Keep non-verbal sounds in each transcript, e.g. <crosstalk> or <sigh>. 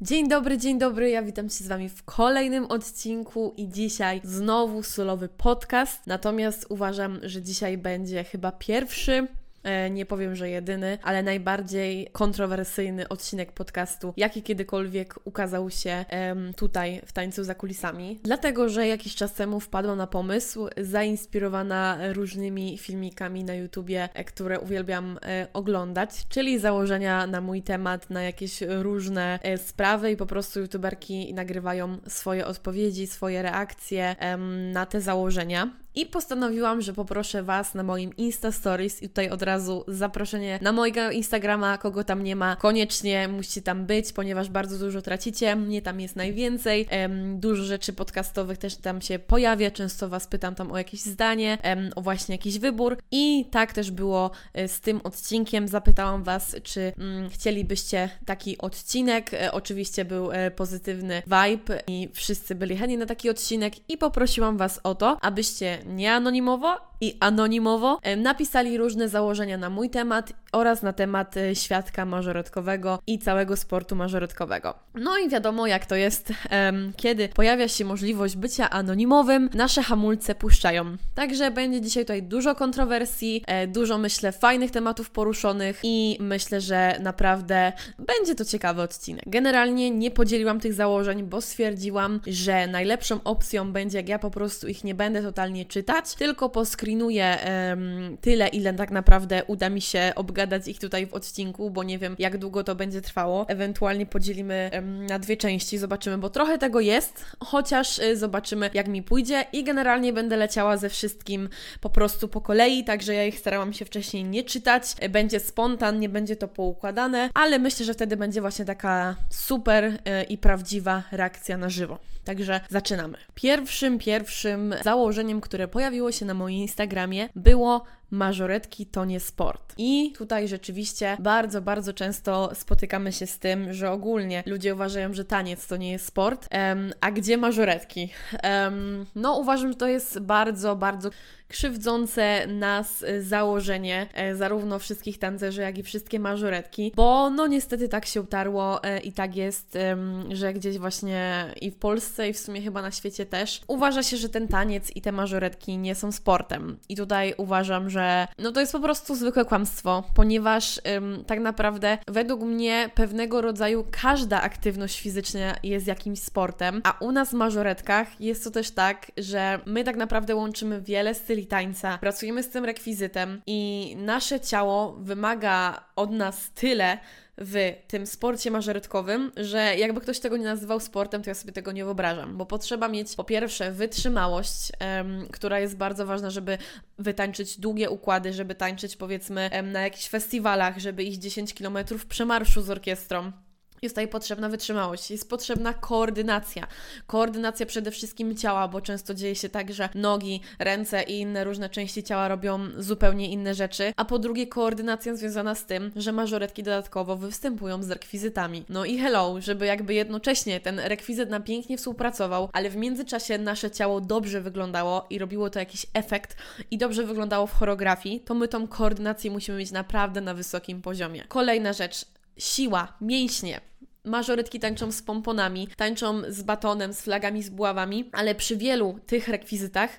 Dzień dobry, dzień dobry, ja witam się z Wami w kolejnym odcinku i dzisiaj znowu solowy podcast. Natomiast uważam, że dzisiaj będzie chyba pierwszy nie powiem, że jedyny, ale najbardziej kontrowersyjny odcinek podcastu, jaki kiedykolwiek ukazał się tutaj w tańcu za kulisami. Dlatego, że jakiś czas temu wpadłam na pomysł, zainspirowana różnymi filmikami na YouTubie, e, które uwielbiam e, oglądać, czyli założenia na mój temat, na jakieś różne sprawy i po prostu YouTuberki nagrywają swoje odpowiedzi, swoje reakcje na te założenia. I postanowiłam, że poproszę Was na moim Insta Stories i tutaj od razu zaproszenie na mojego Instagrama, kogo tam nie ma, koniecznie musicie tam być, ponieważ bardzo dużo tracicie, mnie tam jest najwięcej, em, dużo rzeczy podcastowych też tam się pojawia, często Was pytam tam o jakieś zdanie, em, o właśnie jakiś wybór. I tak też było e, z tym odcinkiem, zapytałam Was, czy mm, chcielibyście taki odcinek, e, oczywiście był e, pozytywny vibe i wszyscy byli chętni na taki odcinek i poprosiłam Was o to, abyście nieanonimowo i anonimowo napisali różne założenia na mój temat oraz na temat e, świadka mażoretkowego i całego sportu mażoretkowego. No i wiadomo, jak to jest, kiedy pojawia się możliwość bycia anonimowym, nasze hamulce puszczają. Także będzie dzisiaj tutaj dużo kontrowersji, e, dużo myślę fajnych tematów poruszonych i myślę, że naprawdę będzie to ciekawy odcinek. Generalnie nie podzieliłam tych założeń, bo stwierdziłam, że najlepszą opcją będzie, jak ja po prostu ich nie będę totalnie czytać, tylko poskrinuję um, tyle, ile tak naprawdę uda mi się obgadać ich tutaj w odcinku, bo nie wiem, jak długo to będzie trwało. Ewentualnie podzielimy um, na dwie części, zobaczymy, bo trochę tego jest, chociaż y, zobaczymy, jak mi pójdzie i generalnie będę leciała ze wszystkim po prostu po kolei, także ja ich starałam się wcześniej nie czytać. Będzie spontan, nie będzie to poukładane, ale myślę, że wtedy będzie właśnie taka super y, i prawdziwa reakcja na żywo. Także zaczynamy. Pierwszym, pierwszym założeniem, które pojawiło się na moim Instagramie było mażoretki to nie sport. I tutaj rzeczywiście bardzo, bardzo często spotykamy się z tym, że ogólnie ludzie uważają, że taniec to nie jest sport. Um, a gdzie mażoretki? Um, no, uważam, że to jest bardzo, bardzo krzywdzące nas założenie e, zarówno wszystkich tancerzy, jak i wszystkie mażoretki, bo no niestety tak się utarło e, i tak jest, że gdzieś właśnie i w Polsce i w sumie chyba na świecie też uważa się, że ten taniec i te mażoretki nie są sportem. I tutaj uważam, że że no to jest po prostu zwykłe kłamstwo, ponieważ ym, tak naprawdę według mnie pewnego rodzaju każda aktywność fizyczna jest jakimś sportem, a u nas w mażoretkach jest to też tak, że my tak naprawdę łączymy wiele styli tańca, pracujemy z tym rekwizytem i nasze ciało wymaga od nas tyle, w tym sporcie mażoretkowym, że jakby ktoś tego nie nazywał sportem, to ja sobie tego nie wyobrażam, bo potrzeba mieć po pierwsze wytrzymałość, um, która jest bardzo ważna, żeby wytańczyć długie układy, żeby tańczyć powiedzmy um, na jakichś festiwalach, żeby iść 10 km przemarszu z orkiestrą jest tutaj potrzebna wytrzymałość, jest potrzebna koordynacja. Koordynacja przede wszystkim ciała, bo często dzieje się tak, że nogi, ręce i inne różne części ciała robią zupełnie inne rzeczy. A po drugie, koordynacja związana z tym, że mażoretki dodatkowo występują z rekwizytami. No i hello, żeby jakby jednocześnie ten rekwizyt nam pięknie współpracował, ale w międzyczasie nasze ciało dobrze wyglądało i robiło to jakiś efekt i dobrze wyglądało w choreografii, to my tą koordynację musimy mieć naprawdę na wysokim poziomie. Kolejna rzecz, siła, mięśnie. Mażorytki tańczą z pomponami, tańczą z batonem, z flagami, z buławami, ale przy wielu tych rekwizytach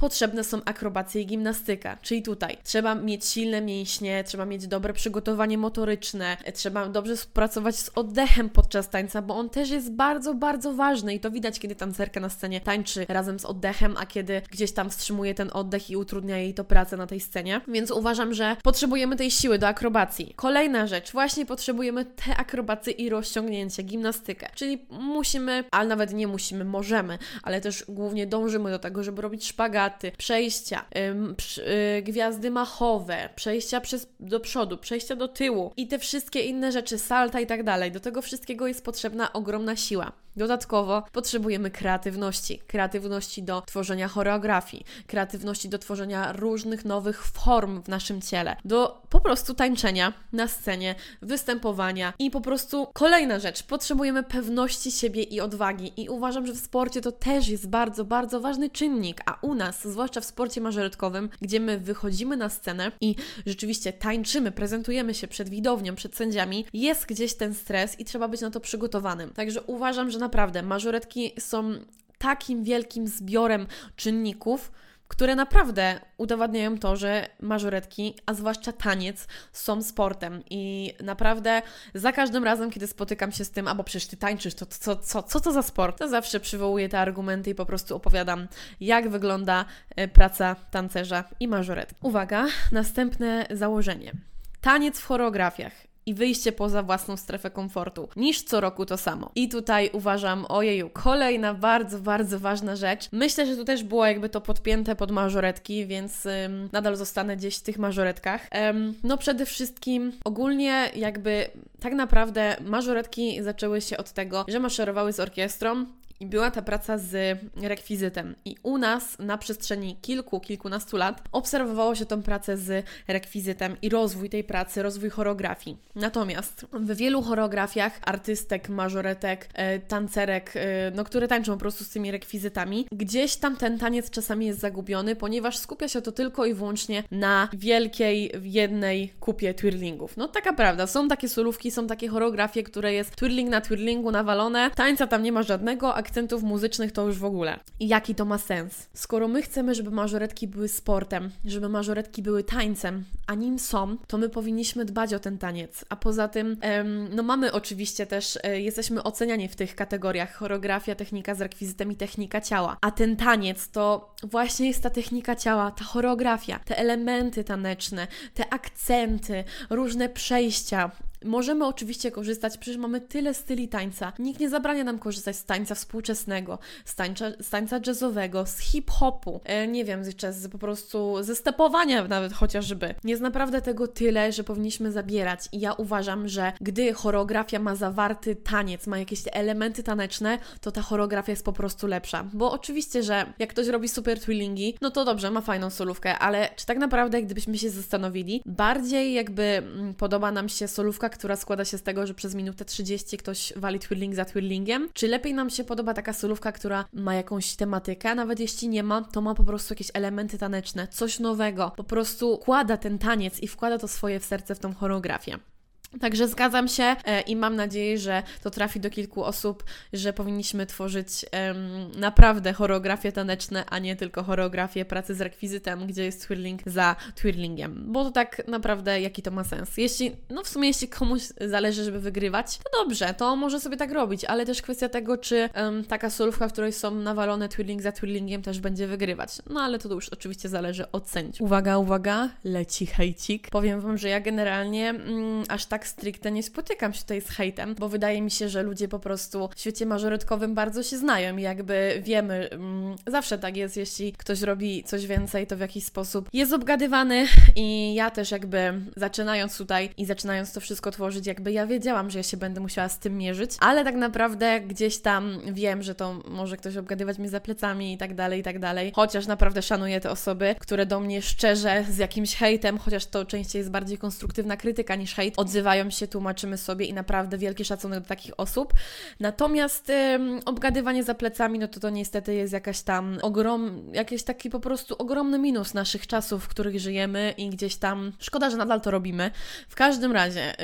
potrzebne są akrobacje i gimnastyka. Czyli tutaj trzeba mieć silne mięśnie, trzeba mieć dobre przygotowanie motoryczne, trzeba dobrze współpracować z oddechem podczas tańca, bo on też jest bardzo, bardzo ważny i to widać, kiedy tancerka na scenie tańczy razem z oddechem, a kiedy gdzieś tam wstrzymuje ten oddech i utrudnia jej to pracę na tej scenie. Więc uważam, że potrzebujemy tej siły do akrobacji. Kolejna rzecz, właśnie potrzebujemy te akrobacje i rozciągnięcie, gimnastykę. Czyli musimy, ale nawet nie musimy, możemy, ale też głównie dążymy do tego, żeby robić szpagat, przejścia, y, gwiazdy machowe, przejścia przez, do przodu, przejścia do tyłu i te wszystkie inne rzeczy, salta i tak dalej. Do tego wszystkiego jest potrzebna ogromna siła. Dodatkowo potrzebujemy kreatywności. Kreatywności do tworzenia choreografii, kreatywności do tworzenia różnych nowych form w naszym ciele, do po prostu tańczenia na scenie, występowania i po prostu kolejna rzecz, potrzebujemy pewności siebie i odwagi i uważam, że w sporcie to też jest bardzo, bardzo ważny czynnik, a u nas, zwłaszcza w sporcie mażoretkowym, gdzie my wychodzimy na scenę i rzeczywiście tańczymy, prezentujemy się przed widownią, przed sędziami, jest gdzieś ten stres i trzeba być na to przygotowanym. Także uważam, że naprawdę mażoretki są takim wielkim zbiorem czynników, które naprawdę udowadniają to, że mażoretki, a zwłaszcza taniec, są sportem. I naprawdę za każdym razem, kiedy spotykam się z tym, albo przecież ty tańczysz, to co, co, co to za sport? To zawsze przywołuję te argumenty i po prostu opowiadam, jak wygląda e, praca tancerza i mażoretki. Uwaga, następne założenie. Taniec w choreografiach i wyjście poza własną strefę komfortu, niż co roku to samo. I tutaj uważam, ojeju, kolejna bardzo, bardzo ważna rzecz. Myślę, że tu też było jakby to podpięte pod mażoretki, więc ym, nadal zostanę gdzieś w tych mażoretkach. Ym, no przede wszystkim ogólnie jakby tak naprawdę mażoretki zaczęły się od tego, że maszerowały z orkiestrą, i była ta praca z rekwizytem. I u nas na przestrzeni kilku, kilkunastu lat obserwowało się tą pracę z rekwizytem i rozwój tej pracy, rozwój choreografii. Natomiast w wielu choreografiach artystek, mażoretek, e, tancerek, e, no, które tańczą po prostu z tymi rekwizytami, gdzieś tam ten taniec czasami jest zagubiony, ponieważ skupia się to tylko i wyłącznie na wielkiej, jednej kupie twirlingów. No taka prawda, są takie solówki, są takie choreografie, które jest twirling na twirlingu nawalone, tańca tam nie ma żadnego, a akcentów muzycznych to już w ogóle. I jaki to ma sens? Skoro my chcemy, żeby mażoretki były sportem, żeby mażoretki były tańcem, a nim są, to my powinniśmy dbać o ten taniec. A poza tym, no mamy oczywiście też, e, jesteśmy oceniani w tych kategoriach choreografia, technika z rekwizytem i technika ciała. A ten taniec to właśnie jest ta technika ciała, ta choreografia, te elementy taneczne, te akcenty, różne przejścia, Możemy oczywiście korzystać, przecież mamy tyle styli tańca. Nikt nie zabrania nam korzystać z tańca współczesnego, z tańca, z tańca jazzowego, z hip-hopu, e, nie wiem, jeszcze z, po prostu ze stepowania nawet chociażby. Jest naprawdę tego tyle, że powinniśmy zabierać i ja uważam, że gdy choreografia ma zawarty taniec, ma jakieś elementy taneczne, to ta choreografia jest po prostu lepsza. Bo oczywiście, że jak ktoś robi super twillingi, no to dobrze, ma fajną solówkę, ale czy tak naprawdę, gdybyśmy się zastanowili, bardziej jakby mm, podoba nam się solówka, która składa się z tego, że przez minutę 30 ktoś wali twirling za twirlingiem? Czy lepiej nam się podoba taka solówka, która ma jakąś tematykę, nawet jeśli nie ma, to ma po prostu jakieś elementy taneczne, coś nowego, po prostu wkłada ten taniec i wkłada to swoje w serce w tą choreografię. Także zgadzam się e, i mam nadzieję, że to trafi do kilku osób, że powinniśmy tworzyć um, naprawdę choreografie taneczne, a nie tylko choreografię pracy z rekwizytem, gdzie jest twirling za twirlingiem. Bo to tak naprawdę jaki to ma sens. Jeśli, no w sumie jeśli komuś zależy, żeby wygrywać, to dobrze, to może sobie tak robić, ale też kwestia tego, czy um, taka solówka, w której są nawalone twirling za twirlingiem też będzie wygrywać. No ale to już oczywiście zależy od sędziów. Uwaga, uwaga, leci hejcik. Powiem Wam, że ja generalnie mm, aż tak tak stricte nie spotykam się tutaj z hejtem, bo wydaje mi się, że ludzie po prostu w świecie mażorytkowym bardzo się znają i jakby wiemy, mm, zawsze tak jest, jeśli ktoś robi coś więcej, to w jakiś sposób jest obgadywany i ja też jakby zaczynając tutaj i zaczynając to wszystko tworzyć, jakby ja wiedziałam, że ja się będę musiała z tym mierzyć, ale tak naprawdę gdzieś tam wiem, że to może ktoś obgadywać mi za plecami i tak dalej, i tak dalej, chociaż naprawdę szanuję te osoby, które do mnie szczerze z jakimś hejtem, chociaż to częściej jest bardziej konstruktywna krytyka niż hejt, odzywają odzywają się, tłumaczymy sobie i naprawdę wielki szacunek do takich osób. Natomiast ym, obgadywanie za plecami, no to to niestety jest jakaś tam ogrom, jakiś taki po prostu ogromny minus naszych czasów, w których żyjemy i gdzieś tam szkoda, że nadal to robimy. W każdym razie,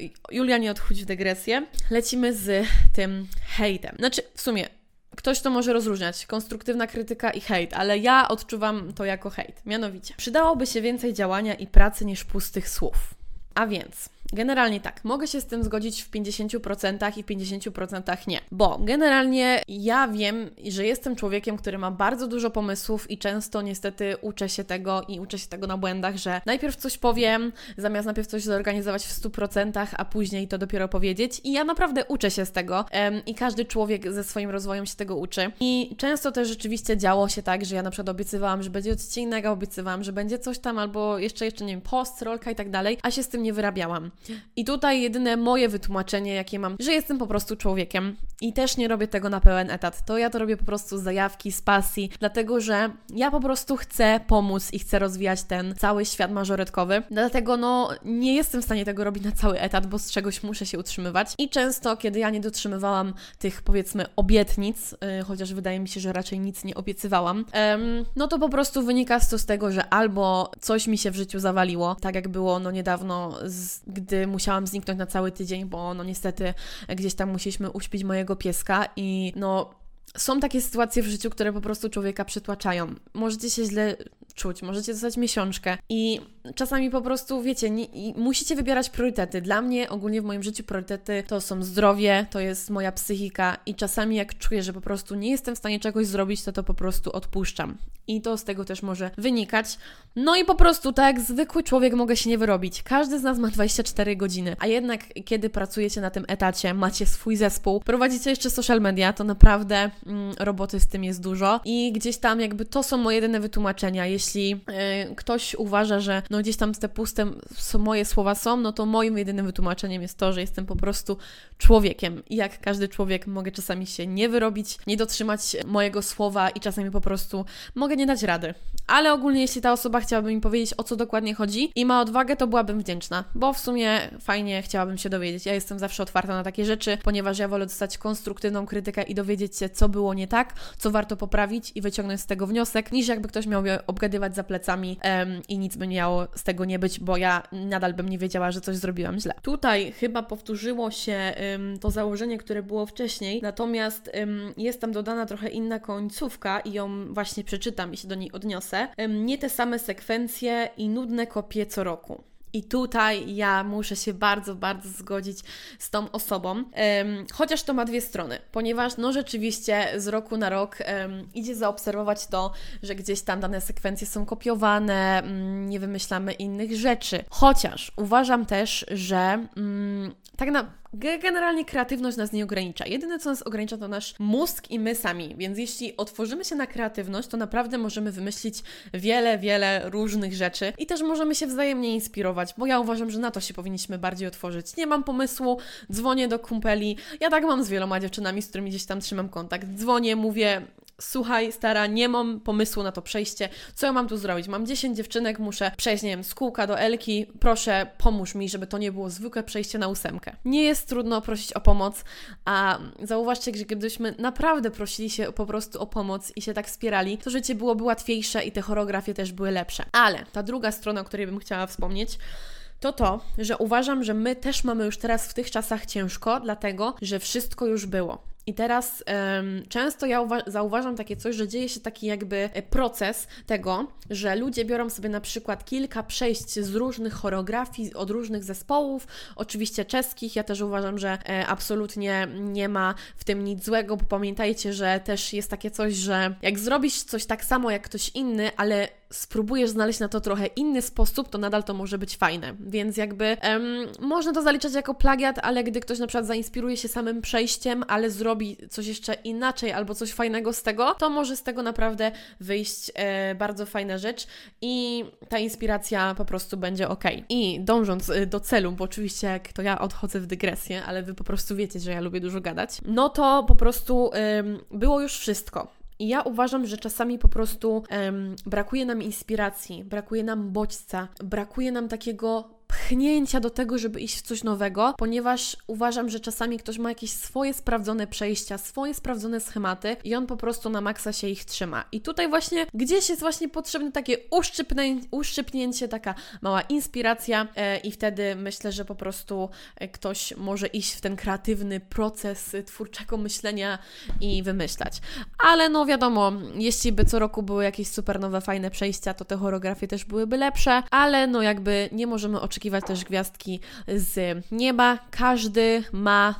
yy, Julia nie odchodzi w dygresję. Lecimy z tym hejtem. Znaczy, w sumie Ktoś to może rozróżniać, konstruktywna krytyka i hejt, ale ja odczuwam to jako hejt. Mianowicie, przydałoby się więcej działania i pracy niż pustych słów. A więc, Generalnie tak, mogę się z tym zgodzić w 50% i w 50% nie, bo generalnie ja wiem, że jestem człowiekiem, który ma bardzo dużo pomysłów i często niestety uczę się tego i uczę się tego na błędach, że najpierw coś powiem, zamiast najpierw coś zorganizować w 100%, a później to dopiero powiedzieć. I ja naprawdę uczę się z tego i każdy człowiek ze swoim rozwojem się tego uczy. I często też rzeczywiście działo się tak, że ja na przykład obiecywałam, że będzie odcinek, obiecywałam, że będzie coś tam albo jeszcze, jeszcze nie wiem, post, rolka i tak dalej, a się z tym nie wyrabiałam. I tutaj jedyne moje wytłumaczenie, jakie mam, że jestem po prostu człowiekiem i też nie robię tego na pełen etat. To ja to robię po prostu z zajawki, z pasji, dlatego że ja po prostu chcę pomóc i chcę rozwijać ten cały świat mażoretkowy. Dlatego no nie jestem w stanie tego robić na cały etat, bo z czegoś muszę się utrzymywać. I często, kiedy ja nie dotrzymywałam tych powiedzmy obietnic, yy, chociaż wydaje mi się, że raczej nic nie obiecywałam, yy, no to po prostu wynika to z tego, że albo coś mi się w życiu zawaliło, tak jak było no niedawno, z, gdy musiałam zniknąć na cały tydzień, bo no niestety gdzieś tam musieliśmy uśpić mojego pieska i no są takie sytuacje w życiu, które po prostu człowieka przytłaczają. Możecie się źle czuć, możecie dostać miesiączkę i czasami po prostu, wiecie, nie, musicie wybierać priorytety. Dla mnie ogólnie w moim życiu priorytety to są zdrowie, to jest moja psychika i czasami jak czuję, że po prostu nie jestem w stanie czegoś zrobić, to to po prostu odpuszczam. I to z tego też może wynikać. No i po prostu tak jak zwykły człowiek mogę się nie wyrobić. Każdy z nas ma 24 godziny, a jednak kiedy pracujecie na tym etacie, macie swój zespół, prowadzicie jeszcze social media, to naprawdę roboty z tym jest dużo i gdzieś tam jakby to są moje jedyne wytłumaczenia. Jeśli yy, ktoś uważa, że no gdzieś tam te puste moje słowa są, no to moim jedynym wytłumaczeniem jest to, że jestem po prostu człowiekiem i jak każdy człowiek mogę czasami się nie wyrobić, nie dotrzymać mojego słowa i czasami po prostu mogę nie dać rady. Ale ogólnie jeśli ta osoba chciałaby mi powiedzieć o co dokładnie chodzi i ma odwagę, to byłabym wdzięczna, bo w sumie fajnie chciałabym się dowiedzieć. Ja jestem zawsze otwarta na takie rzeczy, ponieważ ja wolę dostać konstruktywną krytykę i dowiedzieć się, co było nie tak, co warto poprawić i wyciągnąć z tego wniosek, niż jakby ktoś miał mnie obgadywać za plecami um, i nic by miało z tego nie być, bo ja nadal bym nie wiedziała, że coś zrobiłam źle. Tutaj chyba powtórzyło się um, to założenie, które było wcześniej, natomiast um, jest tam dodana trochę inna końcówka i ją właśnie przeczytam i się do niej odniosę. nie te same sekwencje i nudne kopie co roku. I tutaj ja muszę się bardzo, bardzo zgodzić z tą osobą, chociaż to ma dwie strony, ponieważ no rzeczywiście z roku na rok idzie zaobserwować to, że gdzieś tam dane sekwencje są kopiowane, um, nie wymyślamy innych rzeczy. Chociaż uważam też, że mm, tak na Generalnie kreatywność nas nie ogranicza. Jedyne, co nas ogranicza, to nasz mózg i my sami. Więc jeśli otworzymy się na kreatywność, to naprawdę możemy wymyślić wiele, wiele różnych rzeczy i też możemy się wzajemnie inspirować, bo ja uważam, że na to się powinniśmy bardziej otworzyć. Nie mam pomysłu, dzwonię do kumpeli. Ja tak mam z wieloma dziewczynami, z którymi gdzieś tam trzymam kontakt. Dzwonię, mówię, słuchaj, stara, nie mam pomysłu na to przejście, co ja mam tu zrobić? Mam 10 dziewczynek, muszę przejść, nie wiem, z kółka do Elki, proszę, pomóż mi, żeby to nie było zwykłe przejście na ósemkę. Nie jest trudno prosić o pomoc, a zauważcie, że gdybyśmy naprawdę prosili się po prostu o pomoc i się tak wspierali, to życie byłoby łatwiejsze i te choreografie też były lepsze. Ale ta druga strona, o której bym chciała wspomnieć, to to, że uważam, że my też mamy już teraz w tych czasach ciężko, dlatego że wszystko już było. I teraz um, często ja zauważam takie coś, że dzieje się taki jakby e, proces tego, że ludzie biorą sobie na przykład kilka przejść z różnych choreografii, od różnych zespołów, oczywiście czeskich. Ja też uważam, że e, absolutnie nie ma w tym nic złego, bo pamiętajcie, że też jest takie coś, że jak zrobisz coś tak samo jak ktoś inny, ale spróbujesz znaleźć na to trochę inny sposób, to nadal to może być fajne. Więc jakby można to zaliczać jako plagiat, ale gdy ktoś na przykład zainspiruje się samym przejściem, ale zrobi coś jeszcze inaczej albo coś fajnego z tego, to może z tego naprawdę wyjść e, bardzo fajna rzecz i ta inspiracja po prostu będzie ok. I dążąc e, do celu, bo oczywiście jak to ja odchodzę w dygresję, ale Wy po prostu wiecie, że ja lubię dużo gadać, no to po prostu było już wszystko. I ja uważam, że czasami po prostu um, brakuje nam inspiracji, brakuje nam bodźca, brakuje nam takiego pchnięcia do tego, żeby iść w coś nowego, ponieważ uważam, że czasami ktoś ma jakieś swoje sprawdzone przejścia, swoje sprawdzone schematy i on po prostu na maksa się ich trzyma. I tutaj właśnie gdzieś jest właśnie potrzebne takie uszczypnię, uszczypnięcie, taka mała inspiracja e, i wtedy myślę, że po prostu e, ktoś może iść w ten kreatywny proces twórczego myślenia i wymyślać. Ale no wiadomo, jeśli by co roku były jakieś super nowe, fajne przejścia, to te choreografie też byłyby lepsze, ale no jakby nie możemy oczekiwać oczekiwać też gwiazdki z nieba. Każdy ma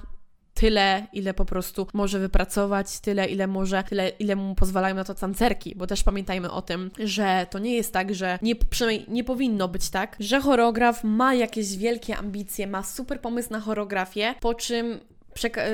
tyle, ile po prostu może wypracować, tyle, ile może, tyle, ile mu pozwalają na to tancerki, bo też pamiętajmy o tym, że to nie jest tak, że nie, przynajmniej nie powinno być tak, że choreograf ma jakieś wielkie ambicje, ma super pomysł na choreografię, po czym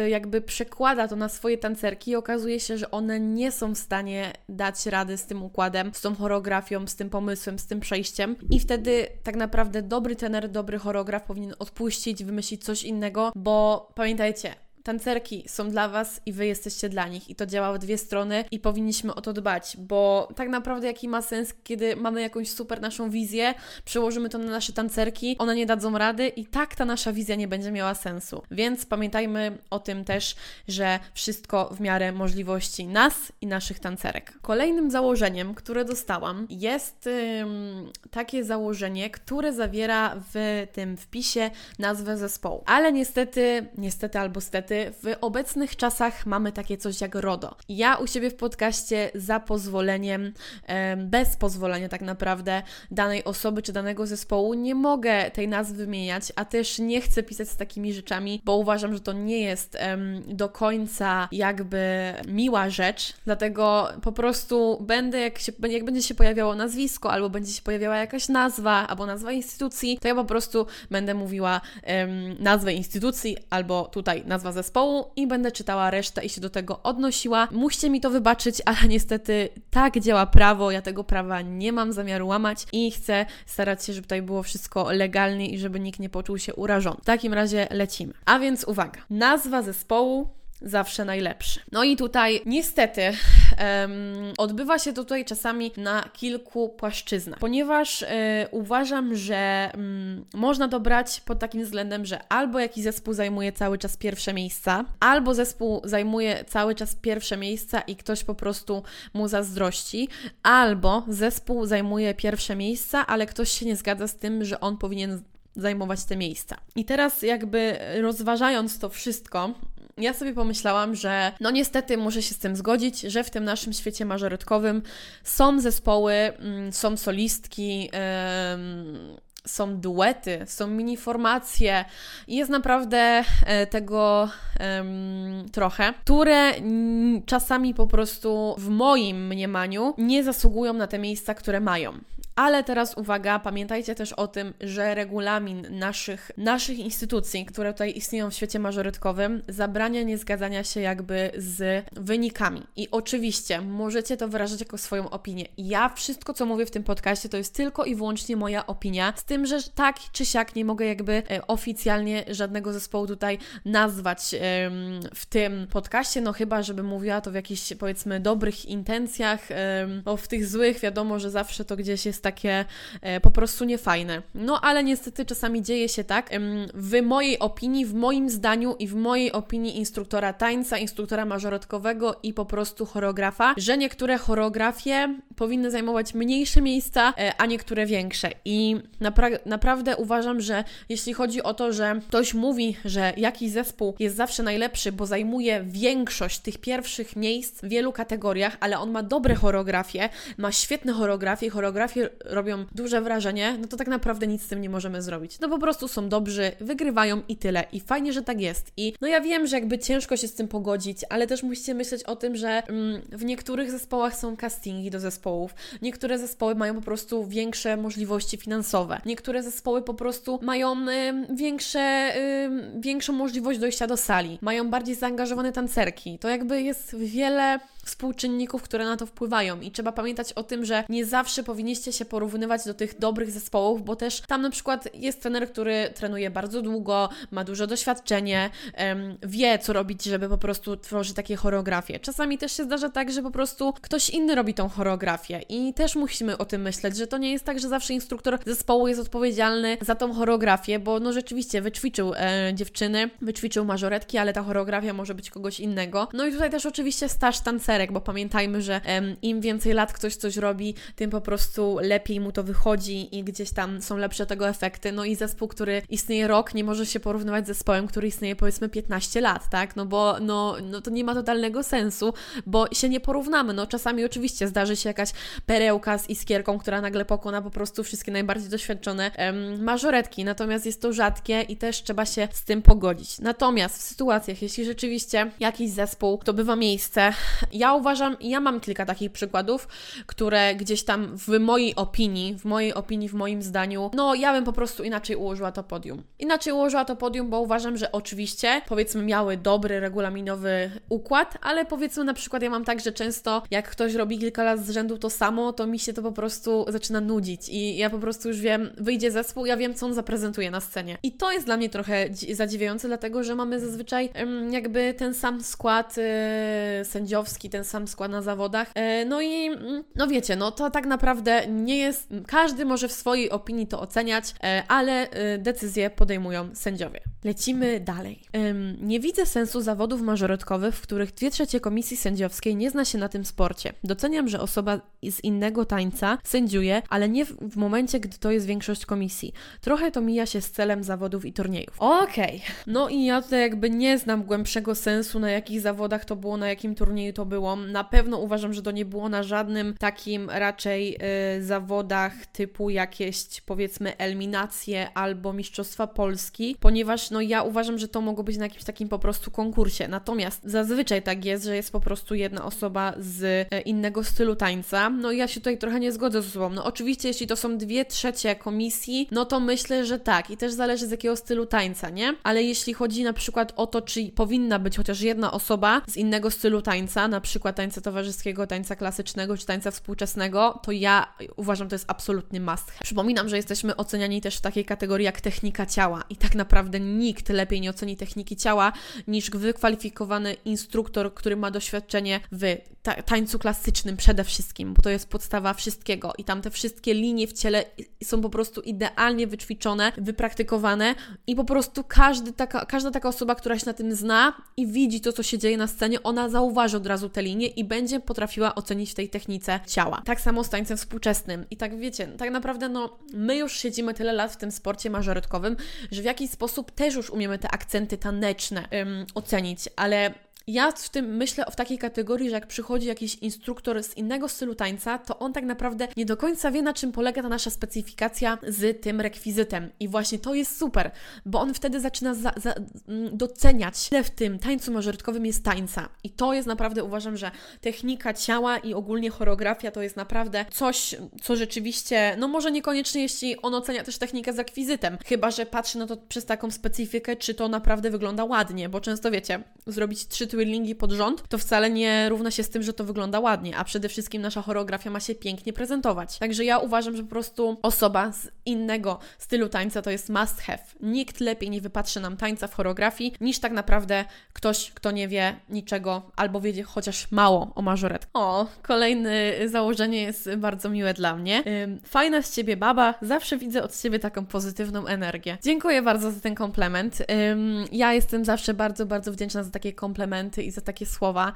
jakby przekłada to na swoje tancerki i okazuje się, że one nie są w stanie dać rady z tym układem, z tą choreografią, z tym pomysłem, z tym przejściem. I wtedy tak naprawdę dobry tener, dobry choreograf powinien odpuścić, wymyślić coś innego, bo pamiętajcie, tancerki są dla Was i Wy jesteście dla nich. I to działa w dwie strony i powinniśmy o to dbać, bo tak naprawdę jaki ma sens, kiedy mamy jakąś super naszą wizję, przełożymy to na nasze tancerki, one nie dadzą rady i tak ta nasza wizja nie będzie miała sensu. Więc pamiętajmy o tym też, że wszystko w miarę możliwości nas i naszych tancerek. Kolejnym założeniem, które dostałam, jest ym, takie założenie, które zawiera w tym wpisie nazwę zespołu. Ale niestety, niestety albo stety, niestety w obecnych czasach mamy takie coś jak RODO. Ja u siebie w podcaście za pozwoleniem, bez pozwolenia tak naprawdę danej osoby czy danego zespołu nie mogę tej nazwy wymieniać, a też nie chcę pisać z takimi rzeczami, bo uważam, że to nie jest do końca jakby miła rzecz, dlatego po prostu będę, jak, się, jak będzie się pojawiało nazwisko, albo będzie się pojawiała jakaś nazwa, albo nazwa instytucji, to ja po prostu będę mówiła nazwę instytucji, albo tutaj nazwa zespołu, zespołu i będę czytała resztę i się do tego odnosiła. Musicie mi to wybaczyć, ale niestety tak działa prawo, ja tego prawa nie mam zamiaru łamać i chcę starać się, żeby tutaj było wszystko legalnie i żeby nikt nie poczuł się urażony. W takim razie lecimy. A więc uwaga, nazwa zespołu zawsze najlepszy. No i tutaj niestety um, odbywa się to tutaj czasami na kilku płaszczyznach, ponieważ e, uważam, że um, można to brać pod takim względem, że albo jakiś zespół zajmuje cały czas pierwsze miejsca, albo zespół zajmuje cały czas pierwsze miejsca i ktoś po prostu mu zazdrości, albo zespół zajmuje pierwsze miejsca, ale ktoś się nie zgadza z tym, że on powinien zajmować te miejsca. I teraz jakby rozważając to wszystko, ja sobie pomyślałam, że no niestety muszę się z tym zgodzić, że w tym naszym świecie mażorytkowym są zespoły, mm, są solistki, są duety, są mini formacje i jest naprawdę e, tego trochę, które czasami po prostu w moim mniemaniu nie zasługują na te miejsca, które mają. Ale teraz uwaga, pamiętajcie też o tym, że regulamin naszych, naszych instytucji, które tutaj istnieją w świecie mażorytkowym, zabrania niezgadzania się jakby z wynikami. I oczywiście możecie to wyrażać jako swoją opinię. Ja wszystko, co mówię w tym podcaście, to jest tylko i wyłącznie moja opinia, z tym, że tak czy siak nie mogę jakby e, oficjalnie żadnego zespołu tutaj nazwać w tym podcaście, no chyba, żeby mówiła to w jakichś powiedzmy dobrych intencjach, bo w tych złych wiadomo, że zawsze to gdzieś jest takie e, po prostu niefajne. No ale niestety czasami dzieje się tak. W mojej opinii, w moim zdaniu i w mojej opinii instruktora tańca, instruktora mażoretkowego i po prostu choreografa, że niektóre choreografie powinny zajmować mniejsze miejsca, e, a niektóre większe. I napra naprawdę uważam, że jeśli chodzi o to, że ktoś mówi, że jakiś zespół jest zawsze najlepszy, bo zajmuje większość tych pierwszych miejsc w wielu kategoriach, ale on ma dobre choreografie, ma świetne choreografie, choreografie robią duże wrażenie, no to tak naprawdę nic z tym nie możemy zrobić. No po prostu są dobrzy, wygrywają i tyle. I fajnie, że tak jest. I no ja wiem, że jakby ciężko się z tym pogodzić, ale też musicie myśleć o tym, że mm, w niektórych zespołach są castingi do zespołów. Niektóre zespoły mają po prostu większe możliwości finansowe. Niektóre zespoły po prostu mają y, większe, y, większą możliwość dojścia do sali. Mają bardziej zaangażowane tancerki. To jakby jest wiele współczynników, które na to wpływają i trzeba pamiętać o tym, że nie zawsze powinniście się porównywać do tych dobrych zespołów, bo też tam na przykład jest trener, który trenuje bardzo długo, ma duże doświadczenie, wie co robić, żeby po prostu tworzyć takie choreografie. Czasami też się zdarza tak, że po prostu ktoś inny robi tą choreografię i też musimy o tym myśleć, że to nie jest tak, że zawsze instruktor zespołu jest odpowiedzialny za tą choreografię, bo no rzeczywiście wyćwiczył e, dziewczyny, wyćwiczył mażoretki, ale ta choreografia może być kogoś innego. No i tutaj też oczywiście staż tancerza bo pamiętajmy, że im więcej lat ktoś coś robi, tym po prostu lepiej mu to wychodzi i gdzieś tam są lepsze tego efekty. No i zespół, który istnieje rok, nie może się porównywać z zespołem, który istnieje powiedzmy 15 lat, tak? No bo no, no to nie ma totalnego sensu, bo się nie porównamy. No czasami oczywiście zdarzy się jakaś perełka z iskierką, która nagle pokona po prostu wszystkie najbardziej doświadczone em, mażoretki, natomiast jest to rzadkie i też trzeba się z tym pogodzić. Natomiast w sytuacjach, jeśli rzeczywiście jakiś zespół to bywa miejsce, ja uważam, ja mam kilka takich przykładów, które gdzieś tam w mojej opinii, w mojej opinii, w moim zdaniu, no ja bym po prostu inaczej ułożyła to podium. Inaczej ułożyła to podium, bo uważam, że oczywiście, powiedzmy, miały dobry, regulaminowy układ, ale powiedzmy na przykład ja mam tak, że często jak ktoś robi kilka lat z rzędu to samo, to mi się to po prostu zaczyna nudzić i ja po prostu już wiem, wyjdzie zespół, ja wiem, co on zaprezentuje na scenie. I to jest dla mnie trochę zadziwiające, dlatego że mamy zazwyczaj jakby ten sam skład yy, sędziowski, ten sam skład na zawodach. Yy, no i mm, no wiecie, no to tak naprawdę nie jest, każdy może w swojej opinii to oceniać, yy, ale decyzje podejmują sędziowie. Lecimy dalej. nie widzę sensu zawodów mażoretkowych, w których dwie trzecie komisji sędziowskiej nie zna się na tym sporcie. Doceniam, że osoba z innego tańca sędziuje, ale nie w momencie, gdy to jest większość komisji. Trochę to mija się z celem zawodów i turniejów. Okej, okay. no i ja tutaj jakby nie znam głębszego sensu, na jakich zawodach to było, na jakim turnieju to było. Na pewno uważam, że to nie było na żadnym takim raczej y, zawodach typu jakieś powiedzmy eliminacje albo Mistrzostwa Polski, ponieważ no ja uważam, że to mogło być na jakimś takim po prostu konkursie. Natomiast zazwyczaj tak jest, że jest po prostu jedna osoba z y, innego stylu tańca. No i ja się tutaj trochę nie zgodzę z osobą. No oczywiście, jeśli to są dwie trzecie komisji, no to myślę, że tak. I też zależy z jakiego stylu tańca, nie? Ale jeśli chodzi na przykład o to, czy powinna być chociaż jedna osoba z innego stylu tańca, na przykład tańca towarzyskiego, tańca klasycznego czy tańca współczesnego, to ja uważam, to jest absolutny must have. Przypominam, że jesteśmy oceniani też w takiej kategorii jak technika ciała i tak naprawdę nikt lepiej nie oceni techniki ciała niż wykwalifikowany instruktor, który ma doświadczenie w ta tańcu klasycznym przede wszystkim, bo to jest podstawa wszystkiego i tam te wszystkie linie w ciele są po prostu idealnie wyćwiczone, wypraktykowane i po prostu każdy taka, każda taka osoba, która się na tym zna i widzi to, co się dzieje na scenie, ona zauważy od razu te linie i będzie potrafiła ocenić w tej technice ciała. Tak samo z tańcem współczesnym. I tak wiecie, tak naprawdę no, my już siedzimy tyle lat w tym sporcie mażorytkowym, że w jakiś sposób też już umiemy te akcenty taneczne ym, ocenić, ale ja w tym myślę w takiej kategorii, że jak przychodzi jakiś instruktor z innego stylu tańca, to on tak naprawdę nie do końca wie, na czym polega ta nasza specyfikacja z tym rekwizytem. I właśnie to jest super, bo on wtedy zaczyna za, za, mm, doceniać, ile w tym tańcu mażorytkowym jest tańca. I to jest naprawdę, uważam, że technika ciała i ogólnie choreografia to jest naprawdę coś, co rzeczywiście, no może niekoniecznie, jeśli on ocenia też technikę z rekwizytem, chyba że patrzy na to przez taką specyfikę, czy to naprawdę wygląda ładnie, bo często wiecie, zrobić trzy twirlingi pod rząd, to wcale nie równa się z tym, że to wygląda ładnie, a przede wszystkim nasza choreografia ma się pięknie prezentować. Także ja uważam, że po prostu osoba z innego stylu tańca to jest must have. Nikt lepiej nie wypatrzy nam tańca w choreografii, niż tak naprawdę ktoś, kto nie wie niczego albo wie chociaż mało o mażoret. O, kolejne założenie jest bardzo miłe dla mnie. Fajna z Ciebie baba, zawsze widzę od Ciebie taką pozytywną energię. Dziękuję bardzo za ten komplement. Ja jestem zawsze bardzo, bardzo wdzięczna za takie komplementy komplementy i za takie słowa.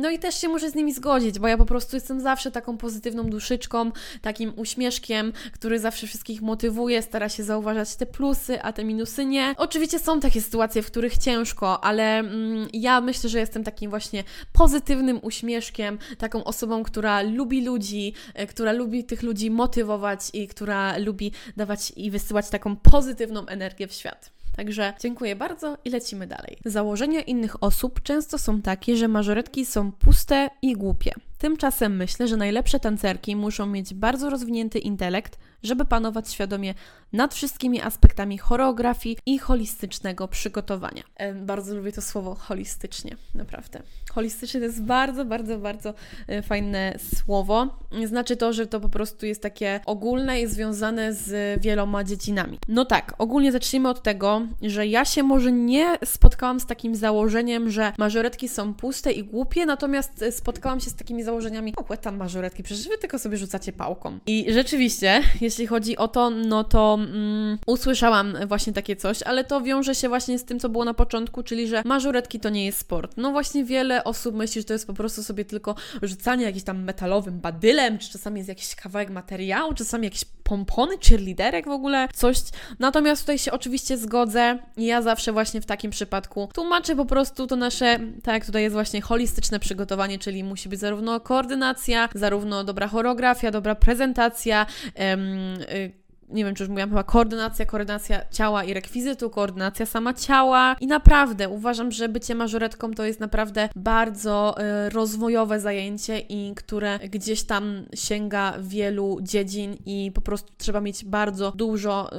No i też się muszę z nimi zgodzić, bo ja po prostu jestem zawsze taką pozytywną duszyczką, takim uśmieszkiem, który zawsze wszystkich motywuje, stara się zauważać te plusy, a te minusy nie. Oczywiście są takie sytuacje, w których ciężko, ale mm, ja myślę, że jestem takim właśnie pozytywnym uśmieszkiem, taką osobą, która lubi ludzi, e, która lubi tych ludzi motywować i która lubi dawać i wysyłać taką pozytywną energię w świat. Także dziękuję bardzo i lecimy dalej. Założenia innych osób często są takie, że mażoretki są puste i głupie. Tymczasem myślę, że najlepsze tancerki muszą mieć bardzo rozwinięty intelekt, żeby panować świadomie nad wszystkimi aspektami choreografii i holistycznego przygotowania. E, bardzo lubię to słowo holistycznie, naprawdę. Holistyczne to jest bardzo, bardzo, bardzo e, fajne słowo. Znaczy to, że to po prostu jest takie ogólne i związane z wieloma dziedzinami. No tak, ogólnie zacznijmy od tego, że ja się może nie spotkałam z takim założeniem, że mażoretki są puste i głupie, natomiast e, spotkałam się z takimi założeniami, o, tam mażoretki, przecież wy tylko sobie rzucacie pałką. I rzeczywiście, jeśli chodzi o to, no to mm, usłyszałam właśnie takie coś, ale to wiąże się właśnie z tym, co było na początku, czyli że mażoretki to nie jest sport. No właśnie wiele osób myśli, że to jest po prostu sobie tylko rzucanie jakimś tam metalowym badylem, czy czasami jest jakiś kawałek materiału, czasami jakieś pompony, czy liderek w ogóle, coś. Natomiast tutaj się oczywiście zgodzę i ja zawsze właśnie w takim przypadku tłumaczę po prostu to nasze, tak jak tutaj jest właśnie holistyczne przygotowanie, czyli musi być zarówno koordynacja, zarówno dobra choreografia, dobra prezentacja, y, nie wiem, czy już mówiłam, chyba koordynacja, koordynacja ciała i rekwizytu, koordynacja sama ciała. I naprawdę uważam, że bycie mażoretką to jest naprawdę bardzo y, rozwojowe zajęcie i które gdzieś tam sięga wielu dziedzin i po prostu trzeba mieć bardzo dużo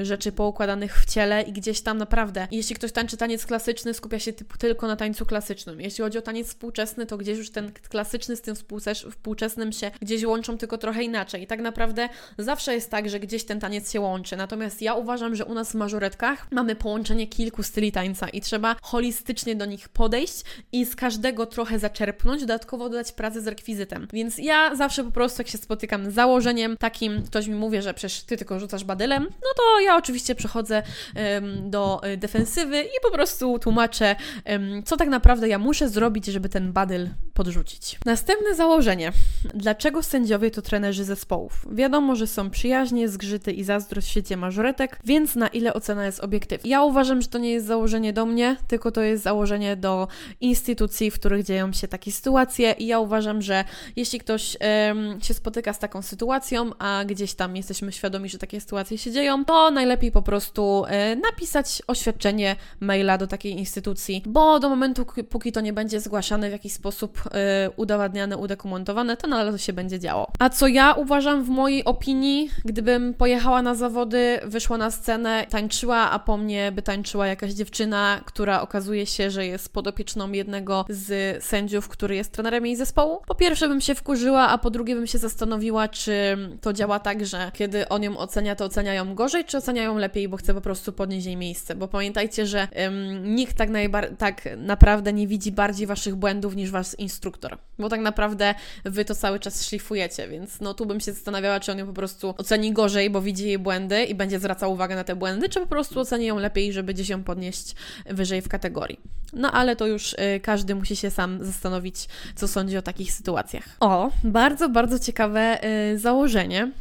y, rzeczy poukładanych w ciele i gdzieś tam naprawdę, jeśli ktoś tańczy taniec klasyczny, skupia się typu, tylko na tańcu klasycznym. Jeśli chodzi o taniec współczesny, to gdzieś już ten klasyczny z tym współczesnym się gdzieś łączą tylko trochę inaczej. I tak naprawdę zawsze jest tak, że gdzieś ten taniec się łączy. Natomiast ja uważam, że u nas w mażoretkach mamy połączenie kilku styli tańca i trzeba holistycznie do nich podejść i z każdego trochę zaczerpnąć, dodatkowo dodać pracę z rekwizytem. Więc ja zawsze po prostu, jak się spotykam z założeniem takim, ktoś mi mówi, że przecież ty tylko rzucasz badylem, no to ja oczywiście przechodzę do y, defensywy i po prostu tłumaczę, um, co tak naprawdę ja muszę zrobić, żeby ten badyl podrzucić. Następne założenie. Dlaczego sędziowie to trenerzy zespołów? Wiadomo, że są przyjaźnie, zgrzyty i zazdrość w świecie mażoretek, więc na ile ocena jest obiektywna? Ja uważam, że to nie jest założenie do mnie, tylko to jest założenie do instytucji, w których dzieją się takie sytuacje i ja uważam, że jeśli ktoś um, się spotyka z taką sytuacją, a gdzieś tam jesteśmy świadomi, że takie sytuacje się dzieją, to najlepiej po prostu e, napisać oświadczenie maila do takiej instytucji, bo do momentu, póki to nie będzie zgłaszane w jakiś sposób e, udowadniane, udokumentowane, to nadal to się będzie działo. A co ja uważam w mojej opinii, gdybym pojechała na zawody, wyszła na scenę, tańczyła, a po mnie by tańczyła jakaś dziewczyna, która okazuje się, że jest podopieczną jednego z sędziów, który jest trenerem jej zespołu. Po pierwsze bym się wkurzyła, a po drugie bym się zastanowiła, czy to działa tak, że kiedy on ją ocenia, to oceniają gorzej, czy oceniają lepiej, bo chce po prostu podnieść jej miejsce. Bo pamiętajcie, że ym, nikt tak, tak naprawdę nie widzi bardziej waszych błędów niż wasz instruktor. Bo tak naprawdę wy to cały czas szlifujecie, więc no tu bym się zastanawiała, czy on ją po prostu oceni gorzej, bo widzi jej błędy i będzie zwracał uwagę na te błędy, czy po prostu oceni ją lepiej, żeby gdzieś ją podnieść wyżej w kategorii. No ale to już y, każdy musi się sam zastanowić, co sądzi o takich sytuacjach. O, bardzo, bardzo ciekawe y, założenie.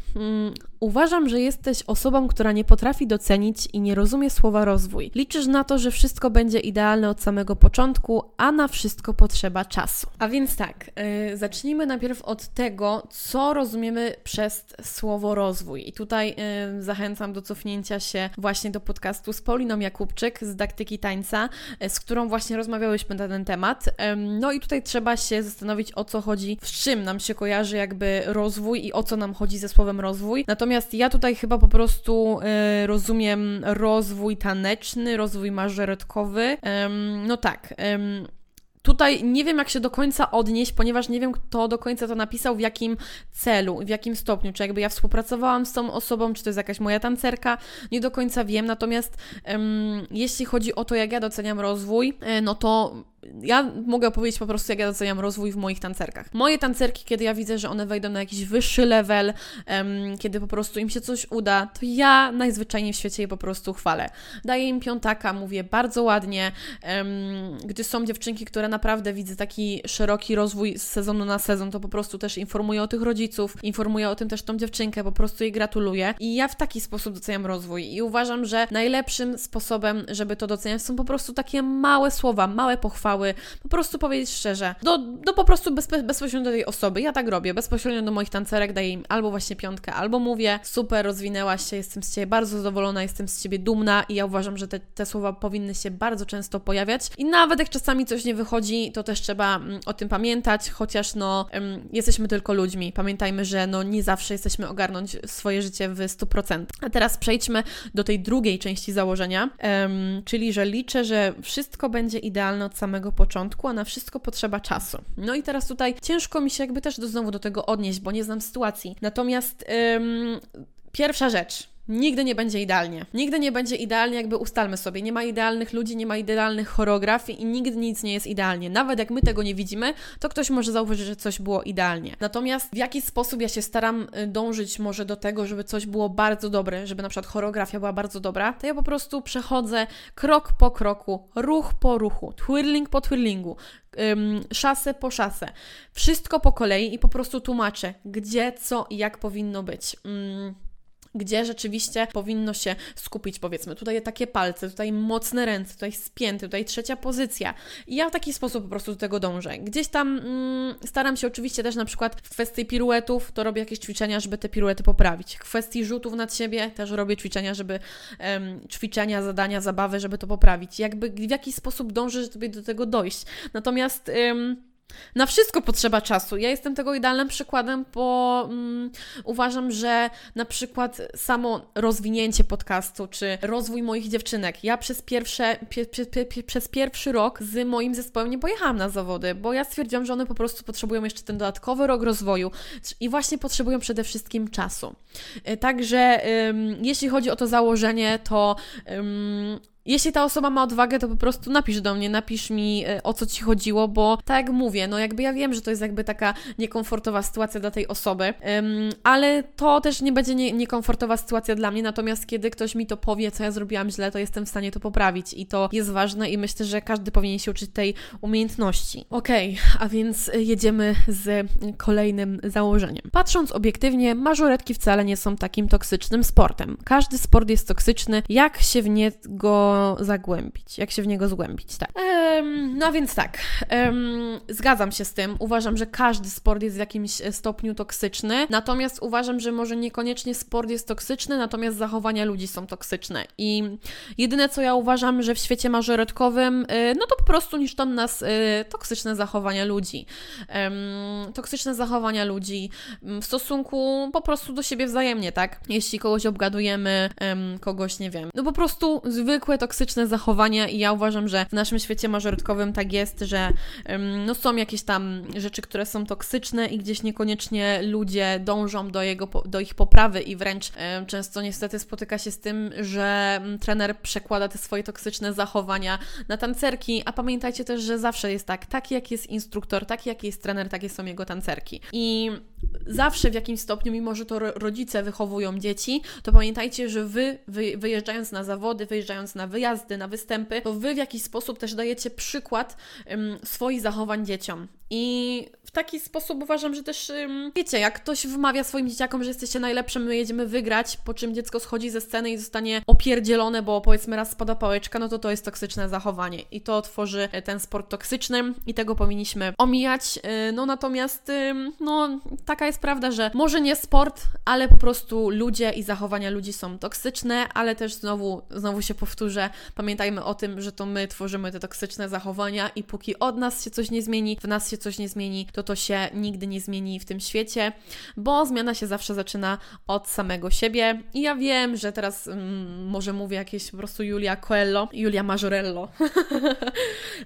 Uważam, że jesteś osobą, która nie potrafi docenić i nie rozumie słowa rozwój. Liczysz na to, że wszystko będzie idealne od samego początku, a na wszystko potrzeba czasu. A więc tak, yy, zacznijmy najpierw od tego, co rozumiemy przez słowo rozwój. I tutaj yy, zachęcam do cofnięcia się właśnie do podcastu z Pauliną Jakubczyk z Daktyki Tańca, yy, z którą właśnie rozmawiałyśmy na ten temat. No i tutaj trzeba się zastanowić, o co chodzi, z czym nam się kojarzy jakby rozwój i o co nam chodzi ze słowem rozwój. Natomiast Natomiast ja tutaj chyba po prostu y, rozumiem rozwój taneczny, rozwój mażoretkowy. Ym, no tak. Ym, Tutaj nie wiem, jak się do końca odnieść, ponieważ nie wiem, kto do końca to napisał, w jakim celu, w jakim stopniu. Czy jakby ja współpracowałam z tą osobą, czy to jest jakaś moja tancerka, nie do końca wiem. Natomiast jeśli chodzi o to, jak ja doceniam rozwój, e, no to ja mogę powiedzieć po prostu, jak ja doceniam rozwój w moich tancerkach. Moje tancerki, kiedy ja widzę, że one wejdą na jakiś wyższy level, kiedy po prostu im się coś uda, to ja najzwyczajniej w świecie je po prostu chwalę. Daję im piątaka, mówię bardzo ładnie, gdy są dziewczynki, które naprawdę widzę taki szeroki rozwój z sezonu na sezon, to po prostu też informuję o tych rodziców, informuję o tym też tą dziewczynkę, po prostu jej gratuluję i ja w taki sposób doceniam rozwój i uważam, że najlepszym sposobem, żeby to doceniać są po prostu takie małe słowa, małe pochwały, po prostu powiedzieć szczerze, do, do po prostu bez, bezpośrednio do tej osoby. Ja tak robię, bezpośrednio do moich tancerek daję im albo właśnie piątkę, albo mówię, super, rozwinęłaś się, jestem z Ciebie bardzo zadowolona, jestem z Ciebie dumna i ja uważam, że te, te słowa powinny się bardzo często pojawiać i nawet jak czasami coś nie wychodzi, to też trzeba mm, o tym pamiętać, chociaż no jesteśmy tylko ludźmi. Pamiętajmy, że no nie zawsze jesteśmy ogarnąć swoje życie w 100%. A teraz przejdźmy do tej drugiej części założenia, czyli że liczę, że wszystko będzie idealne od samego samego początku, a na wszystko potrzeba czasu. No i teraz tutaj ciężko mi się jakby też do, znowu do tego odnieść, bo nie znam sytuacji. Natomiast ym, pierwsza rzecz, Nigdy nie będzie idealnie. Nigdy nie będzie idealnie, jakby ustalmy sobie. Nie ma idealnych ludzi, nie ma idealnych choreografii i nigdy nic nie jest idealnie. Nawet jak my tego nie widzimy, to ktoś może zauważyć, że coś było idealnie. Natomiast w jaki sposób ja się staram y, dążyć może do tego, żeby coś było bardzo dobre, żeby na przykład choreografia była bardzo dobra, to ja po prostu przechodzę krok po kroku, ruch po ruchu, twirling po twirlingu, um, szasę po szasę. Wszystko po kolei i po prostu tłumaczę, gdzie, co i jak powinno być. Um, gdzie rzeczywiście powinno się skupić, powiedzmy, tutaj takie palce, tutaj mocne ręce, tutaj spięty, tutaj trzecia pozycja. I ja w taki sposób po prostu do tego dążę. Gdzieś tam mm, staram się oczywiście też na przykład w kwestii piruetów, to robię jakieś ćwiczenia, żeby te piruety poprawić. W kwestii rzutów nad siebie też robię ćwiczenia, żeby ćwiczenia, zadania, zabawy, żeby to poprawić. Jakby w jakiś sposób dążę, żeby do tego dojść. Natomiast na wszystko potrzeba czasu. Ja jestem tego idealnym przykładem, bo mm, uważam, że na przykład samo rozwinięcie podcastu, czy rozwój moich dziewczynek. Ja przez, pierwsze, pie, pie, pie, przez pierwszy rok z moim zespołem nie pojechałam na zawody, bo ja stwierdziłam, że one po prostu potrzebują jeszcze ten dodatkowy rok rozwoju i właśnie potrzebują przede wszystkim czasu. E, także ym, jeśli chodzi o to założenie, to ym, jeśli ta osoba ma odwagę, to po prostu napisz do mnie, napisz mi e, o co ci chodziło, bo tak jak mówię, no jakby ja wiem, że to jest jakby taka niekomfortowa sytuacja dla tej osoby, um, ale to też nie będzie nie, niekomfortowa sytuacja dla mnie, natomiast kiedy ktoś mi to powie, co ja zrobiłam źle, to jestem w stanie to poprawić i to jest ważne i myślę, że każdy powinien się uczyć tej umiejętności. Okej, okay, a więc jedziemy z kolejnym założeniem. Patrząc obiektywnie, mażoretki wcale nie są takim toksycznym sportem. Każdy sport jest toksyczny, jak się w niego zagłębić, jak się w niego zgłębić, tak. Um, no więc tak, um, zgadzam się z tym. Uważam, że każdy sport jest w jakimś stopniu toksyczny, natomiast uważam, że może niekoniecznie sport jest toksyczny, natomiast zachowania ludzi są toksyczne. I jedyne, co ja uważam, że w świecie mażoretkowym, y, no to po prostu niszczą nas y, toksyczne zachowania ludzi. Toksyczne zachowania ludzi w stosunku po prostu do siebie wzajemnie, tak? Jeśli kogoś obgadujemy, kogoś, nie wiem, no po prostu zwykłe toksyczne zachowania i ja uważam, że w naszym świecie mażorytkowym tak jest, że no, są jakieś tam rzeczy, które są toksyczne i gdzieś niekoniecznie ludzie dążą do, jego, do ich poprawy i wręcz często niestety spotyka się z tym, że trener przekłada te swoje toksyczne zachowania na tancerki, a pamiętajcie też, że zawsze jest tak, taki jak jest instruktor, taki jak jest trener, takie są jego tancerki. I zawsze w jakimś stopniu, mimo że to rodzice wychowują dzieci, to pamiętajcie, że wy, wy wyjeżdżając na zawody, wyjeżdżając na wyjazdy, na występy, to wy w jakiś sposób też dajecie przykład um, swoich zachowań dzieciom. I w taki sposób uważam, że też, wiecie, jak ktoś wmawia swoim dzieciakom, że jesteście najlepszym, my jedziemy wygrać, po czym dziecko schodzi ze sceny i zostanie opierdzielone, bo powiedzmy raz spada pałeczka, no to to jest toksyczne zachowanie i to tworzy e, ten sport toksyczny i tego powinniśmy omijać. E, no natomiast, no taka jest prawda, że może nie sport, ale po prostu ludzie i zachowania ludzi są toksyczne, ale też znowu, znowu się powtórzę, pamiętajmy o tym, że to my tworzymy te toksyczne zachowania i póki od nas się coś nie zmieni, w nas się coś nie zmieni, to to się nigdy nie zmieni w tym świecie, bo zmiana się zawsze zaczyna od samego siebie. I ja wiem, że teraz mm, może mówię jakieś po prostu Julia Coelho, Julia Majorello, <laughs>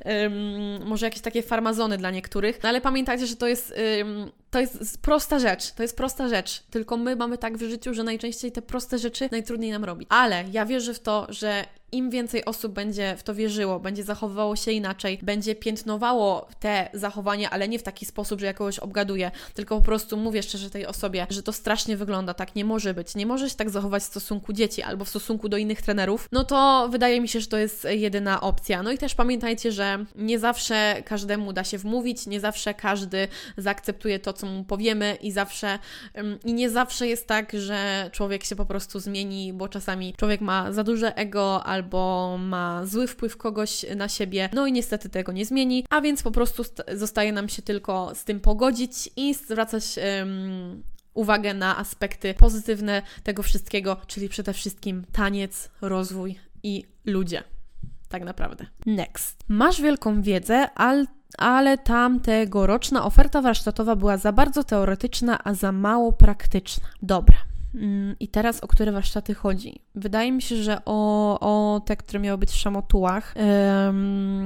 um, może jakieś takie farmazony dla niektórych, no ale pamiętajcie, że to jest um, to jest prosta rzecz, to jest prosta rzecz, tylko my mamy tak w życiu, że najczęściej te proste rzeczy najtrudniej nam robić. Ale ja wierzę w to, że im więcej osób będzie w to wierzyło, będzie zachowywało się inaczej, będzie piętnowało te zachowania, ale nie w taki sposób, że ja kogoś obgaduję, tylko po prostu mówię szczerze tej osobie, że to strasznie wygląda, tak nie może być, nie może się tak zachować w stosunku dzieci albo w stosunku do innych trenerów, no to wydaje mi się, że to jest jedyna opcja. No i też pamiętajcie, że nie zawsze każdemu da się wmówić, nie zawsze każdy zaakceptuje to, co mu powiemy i zawsze i nie zawsze jest tak, że człowiek się po prostu zmieni, bo czasami człowiek ma za duże ego albo ma zły wpływ kogoś na siebie, no i niestety tego nie zmieni, a więc po prostu zostaje nam się tylko z tym pogodzić i zwracać uwagę na aspekty pozytywne tego wszystkiego, czyli przede wszystkim taniec, rozwój i ludzie. Tak naprawdę. Next. Masz wielką wiedzę, ale ale tam oferta warsztatowa była za bardzo teoretyczna, a za mało praktyczna. Dobra. Mm, I teraz o które warsztaty chodzi? Wydaje mi się, że o, o te, które miały być w szamotułach.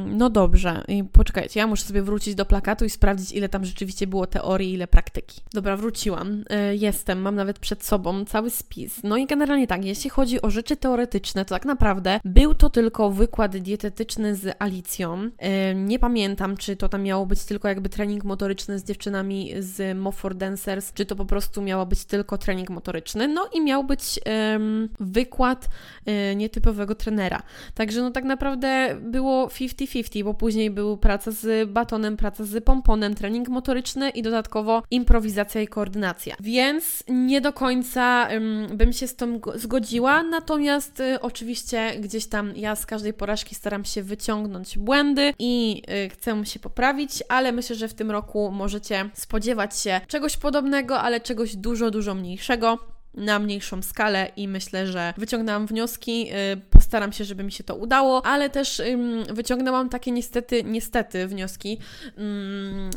No dobrze, i poczekajcie, ja muszę sobie wrócić do plakatu i sprawdzić, ile tam rzeczywiście było teorii, ile praktyki. Dobra, wróciłam. Yy, jestem, mam nawet przed sobą cały spis. No i generalnie tak, jeśli chodzi o rzeczy teoretyczne, to tak naprawdę był to tylko wykład dietetyczny z Alicją. Yy, nie pamiętam, czy to tam miało być tylko jakby trening motoryczny z dziewczynami z Mofor Dancers, czy to po prostu miało być tylko trening motoryczny no i miał być um, wykład um, nietypowego trenera. Także no tak naprawdę było 50-50, bo później był praca z batonem, praca z pomponem, trening motoryczny i dodatkowo improwizacja i koordynacja. Więc nie do końca um, bym się z tym zgodziła, natomiast y, oczywiście gdzieś tam ja z każdej porażki staram się wyciągnąć błędy i y, chcę się poprawić, ale myślę, że w tym roku możecie spodziewać się czegoś podobnego, ale czegoś dużo, dużo mniejszego na mniejszą skalę i myślę, że wyciągnęłam wnioski, y, postaram się, żeby mi się to udało, ale też wyciągnęłam takie niestety, niestety wnioski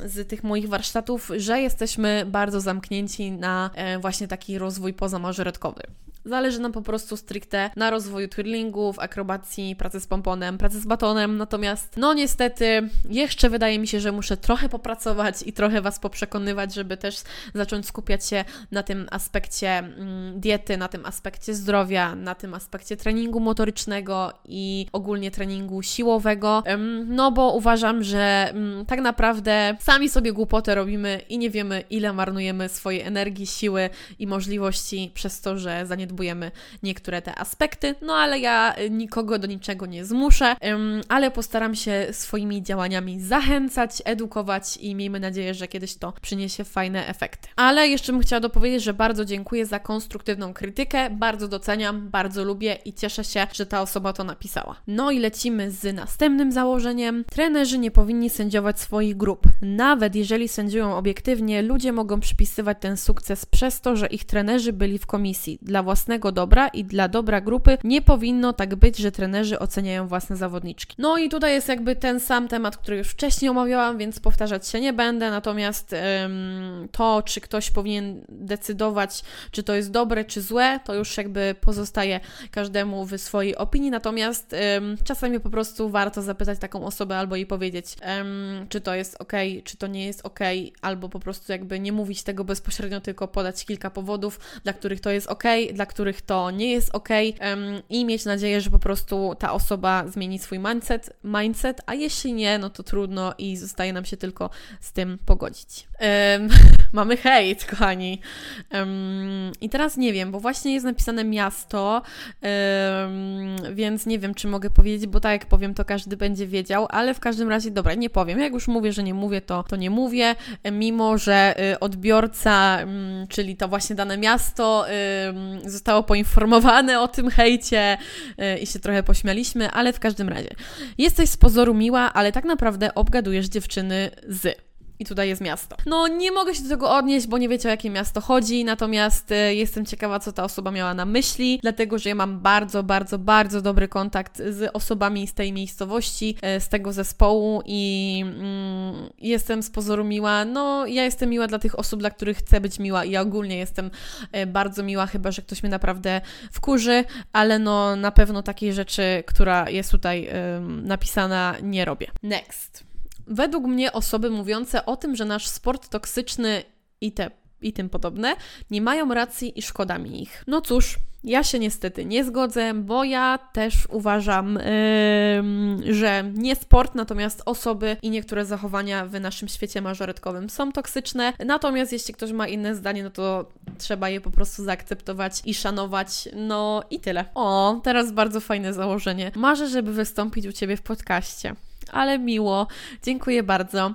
z tych moich warsztatów, że jesteśmy bardzo zamknięci na e, właśnie taki rozwój pozamażoretkowy. Zależy nam po prostu stricte na rozwoju twirlingów, akrobacji, pracy z pomponem, pracy z batonem, natomiast no niestety jeszcze wydaje mi się, że muszę trochę popracować i trochę Was poprzekonywać, żeby też zacząć skupiać się na tym aspekcie mm, diety, na tym aspekcie zdrowia, na tym aspekcie treningu motorycznego i ogólnie treningu siłowego, no bo uważam, że mm, tak naprawdę sami sobie głupotę robimy i nie wiemy ile marnujemy swojej energii, siły i możliwości przez to, że zaniedbujemy niektóre te aspekty, no ale ja nikogo do niczego nie zmuszę, ale postaram się swoimi działaniami zachęcać, edukować i miejmy nadzieję, że kiedyś to przyniesie fajne efekty. Ale jeszcze bym chciała dopowiedzieć, że bardzo dziękuję za konstruktywną krytykę, bardzo doceniam, bardzo lubię i cieszę się, że ta osoba to napisała. No i lecimy z następnym założeniem. Trenerzy nie powinni sędziować swoich grup. Nawet jeżeli sędziują obiektywnie, ludzie mogą przypisywać ten sukces przez to, że ich trenerzy byli w komisji dla własnego własnego dobra i dla dobra grupy nie powinno tak być, że trenerzy oceniają własne zawodniczki. No i tutaj jest jakby ten sam temat, który już wcześniej omawiałam, więc powtarzać się nie będę, natomiast ym, to, czy ktoś powinien decydować, czy to jest dobre, czy złe, to już jakby pozostaje każdemu w swojej opinii, natomiast ym, czasami po prostu warto zapytać taką osobę albo jej powiedzieć, ym, czy to jest ok, czy to nie jest ok, albo po prostu jakby nie mówić tego bezpośrednio, tylko podać kilka powodów, dla których to jest ok, dla których to nie jest ok um, i mieć nadzieję, że po prostu ta osoba zmieni swój mindset, mindset, a jeśli nie, no to trudno i zostaje nam się tylko z tym pogodzić. Um, <laughs> mamy hejt, kochani. Um, I teraz nie wiem, bo właśnie jest napisane miasto, więc nie wiem, czy mogę powiedzieć, bo tak jak powiem, to każdy będzie wiedział, ale w każdym razie, dobra, nie powiem. Jak już mówię, że nie mówię, to, to nie mówię, mimo że y, odbiorca, mm, czyli to właśnie dane miasto, zostało poinformowane o tym hejcie y, i się trochę pośmialiśmy, ale w każdym razie. Jesteś z pozoru miła, ale tak naprawdę obgadujesz dziewczyny z. I tutaj jest miasto. No, nie mogę się do tego odnieść, bo nie wiecie o jakie miasto chodzi, natomiast y, jestem ciekawa, co ta osoba miała na myśli, dlatego że ja mam bardzo, bardzo, bardzo dobry kontakt z osobami z tej miejscowości, y, z tego zespołu i mm, jestem z pozoru miła. No, ja jestem miła dla tych osób, dla których chcę być miła i ja ogólnie jestem y, bardzo miła, chyba że ktoś mnie naprawdę wkurzy, ale no, na pewno takiej rzeczy, która jest tutaj napisana, nie robię. Next. Według mnie osoby mówiące o tym, że nasz sport toksyczny i te i tym podobne, nie mają racji i szkoda mi ich. No cóż, ja się niestety nie zgodzę, bo ja też uważam, yy, że nie sport, natomiast osoby i niektóre zachowania w naszym świecie mażoretkowym są toksyczne. Natomiast jeśli ktoś ma inne zdanie, no to trzeba je po prostu zaakceptować i szanować. No i tyle. O, teraz bardzo fajne założenie. Marzę, żeby wystąpić u Ciebie w podcaście ale miło. Dziękuję bardzo.